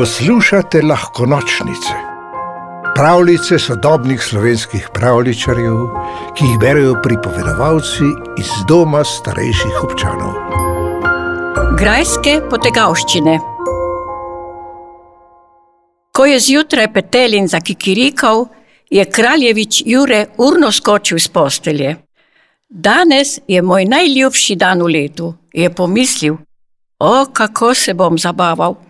Poslušate lahko nočnice, pravljice sodobnih slovenskih pravličarjev, ki jih berijo pripovedovalci iz doma starejših občanov. Grajske potegavščine. Ko je zjutraj petelin za kikirikov, je kraljevič Jure urno skočil iz postelje. Danes je moj najljubši dan v letu, je pomislil. O, kako se bom zabaval!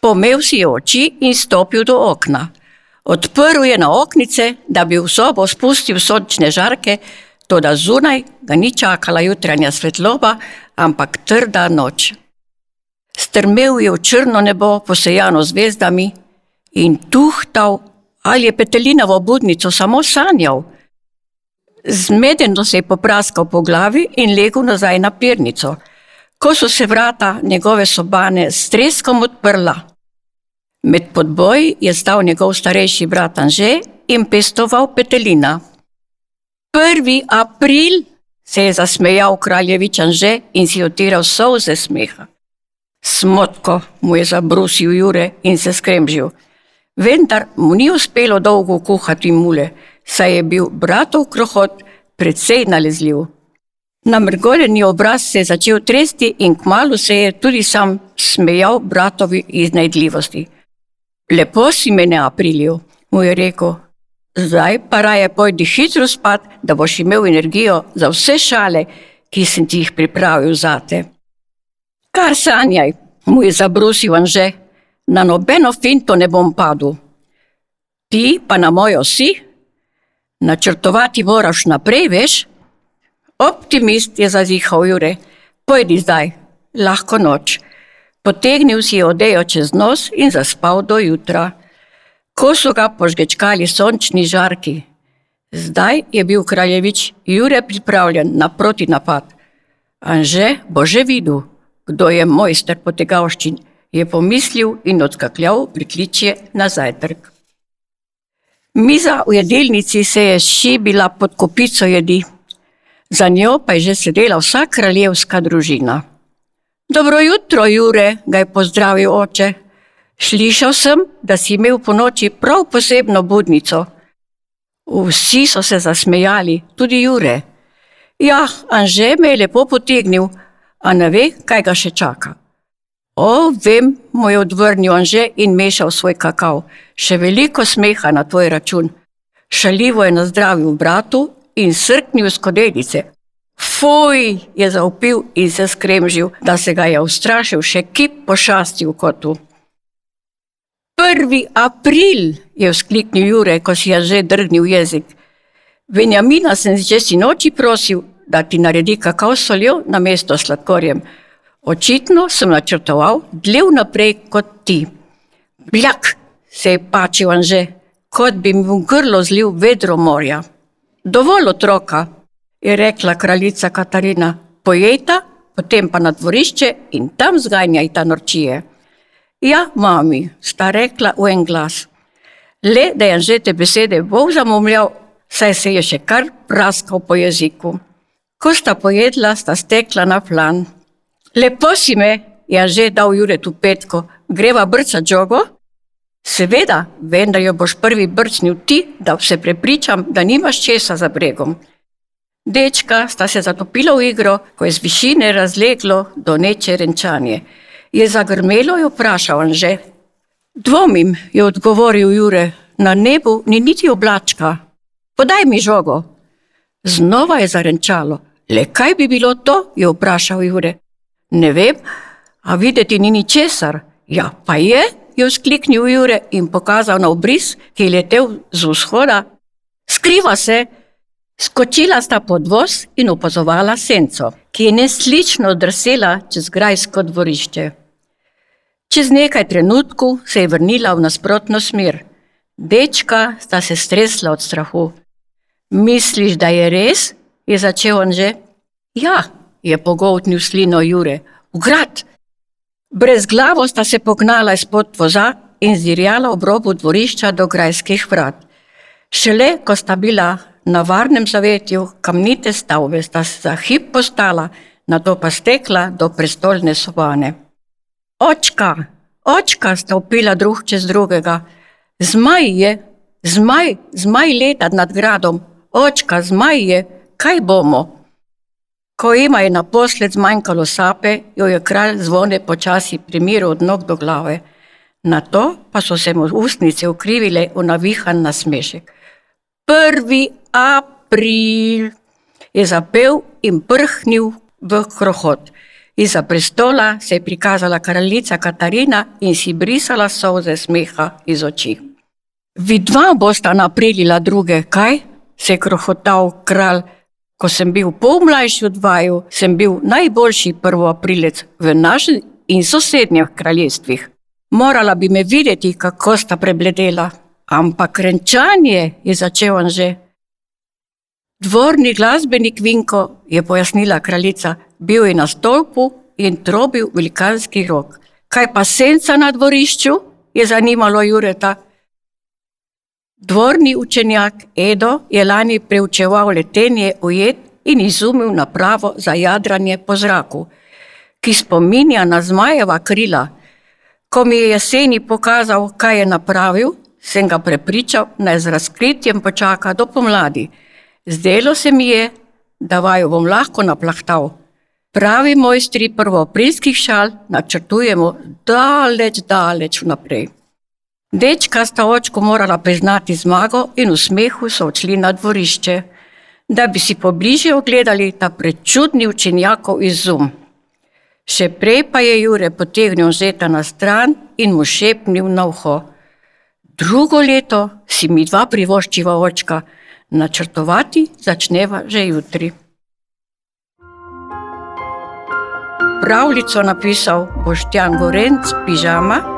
Pomel si oči in stopil do okna. Odprl je na oknice, da bi v sobo spustil sončne žarke, toda zunaj ga ni čakala jutranja svetloba, ampak trda noč. Strmel je v črno nebo, posejano zvezdami, in tuhtal, ali je petelinovo budnico samo sanjal. Zmedeno se je popraskal po glavi in legel nazaj na pirnico. Ko so se vrata njegove sobane s treskom odprla, med podboji je stal njegov starejši brat Anže in pestoval petelina. Prvi april se je zasmejal kraljevič Anže in si otiral solze smeha. Smotko mu je zabrusil Jure in se skremžil. Vendar mu ni uspelo dolgo kuhati mule, saj je bil bratov krohot precej nalezljiv. Namrgoljeni obraz se je začel tresti in kmalo se je tudi sam smejal bratovi iznajdljivosti. Lepo si me ne aprilil, mu je rekel. Zdaj pa raje pojdi hitro spat, da boš imel energijo za vse šale, ki sem ti jih pripravil zate. Kar sanjaj, mu je zabrusil Anže, na nobeno finto ne bom padel. Ti pa na mojo si, načrtovati moraš naprej, veš? Optimist je zazihal Jure, pojdi zdaj, lahko noč. Potegnil si je odejo čez nos in zaspal do jutra. Ko so ga požgečkali sončni žarki. Zdaj je bil kraljevič Jure pripravljen na protinapad. Anže bo že videl, kdo je mojster potegavščin, je pomislil in odskakljal prikličje na zajtrk. Miza v jedilnici se je šibila pod kopico jedi. Za njo pa je že sedela vsa kraljevska družina. Dobro jutro, Jure, ga je pozdravil oče. Slišal sem, da si imel po noči prav posebno budnico. Vsi so se zasmejali, tudi Jure. Ja, Anže me je lepo potegnil, a ne ve, kaj ga še čaka. O, vem, mu je odvrnil Anže in mešal svoj kakav. Še veliko smeha na tvoj račun. Šaljivo je nazdravil bratu in srknil skodelice. Fuj, je zaupil in se skremžil, da se ga je ustrašil še kip pošasti v kotu. Prvi april, je vzkliknil Jure, ko si je že drgnil jezik. Benjamina sem že si noči prosil, da ti naredi kakav soljo na mesto sladkorjem. Očitno sem načrtoval dlje vnaprej kot ti. Bljak, se je pačil Anže, kot bi v grlo zlil vedro morja. Dovolj otroka, je rekla kraljica Katarina, pojejta, potem pa na dvorišče in tam zganjajta norčije. Ja, mami, sta rekla v en glas. Le da je že te besede Bog zamomljal, saj se je še kar praskal po jeziku. Ko sta pojedla, sta stekla na plan. Lepo si me, je že dal Juretu petko, greva brca džogo? Seveda, vem, da jo boš prvi brcnil ti, da se prepričam, da nimaš česa za bregom. Dečka sta se zatopila v igro, ko je z višine razleglo do neče renčanje. Je zagrmelo in vprašal Anže. Dvomim, je odgovoril Jure, na nebu ni niti oblačka. Podaj mi žogo. Znova je zarenčalo. Le kaj bi bilo to, je vprašal Jure. Ne vem, a videti ni ničesar. Ja, pa je, je vzkliknil Jure in pokazal na obris, ki je letel z vzhoda. Skriva se, Skočila sta pod voz in opazovala senco, ki je neslično drsela čez grajsko dvorišče. Čez nekaj trenutkov se je vrnila v nasprotno smer. Dečka sta se stresla od strahu. Misliš, da je res? je začel on že. Ja, je pogoltnil slino Jure. V grad! Brez glavo sta se pognala izpod voza in zirjala ob robu dvorišča do grajskih vrat. Šele ko sta bila na varnem zavetju kamnite stavbe sta se za hip postala, na to pa stekla do prestolne sobane. Očka, Očka sta upila drug čez drugega. Zmaj je, zmaj, zmaj leta nad gradom, očka, zmaj je, kaj bomo? Ko ima je naposled zmanjkalo sape, jo je kralj zvone počasi primiral od nog do glave. Na to pa so se mu ustnice ukrivile v navihan nasmešek. Prvi april je zapel in prhnil v krohot. Iza prestola se je prikazala kraljica Katarina in si brisala solze smeha iz oči. Vidva bosta napredila druge, kaj? se je krohotal kralj. Ko sem bil pol mlajši od vaju, sem bil najboljši prvoaprilec v našem in sosednjih kraljestvih. Morala bi me videti, kako sta prebledela, ampak renčanje je začel on že. Dvorni glasbenik Vinko je pojasnila kraljica, bil je na stolpu in trobil velikanski rok. Kaj pa senca na dvorišču? je zanimalo Jureta. Dvorni učenjak Edo je lani preučeval letenje ujet in izumil napravo za jadranje po zraku, ki spominja na zmajeva krila. Ko mi je jeseni pokazal, kaj je napravil, sem ga prepričal, naj z razkritjem počaka do pomladi. Zdelo se mi je, da vaju bom lahko naplahtal. Pravi mojstri prvoaprilskih šal načrtujemo daleč, daleč vnaprej. Dečka sta očku morala priznati zmago in v smehu so odšli na dvorišče, da bi si pobliže ogledali ta prečudni učenjakov izum. Še prej pa je Jure potegnil zeta na stran in mu šepnil na uho. Drugo leto si mi dva privoščiva očka, načrtovati začneva že jutri. Pravljico napisal Boštjan Gorenc, pižama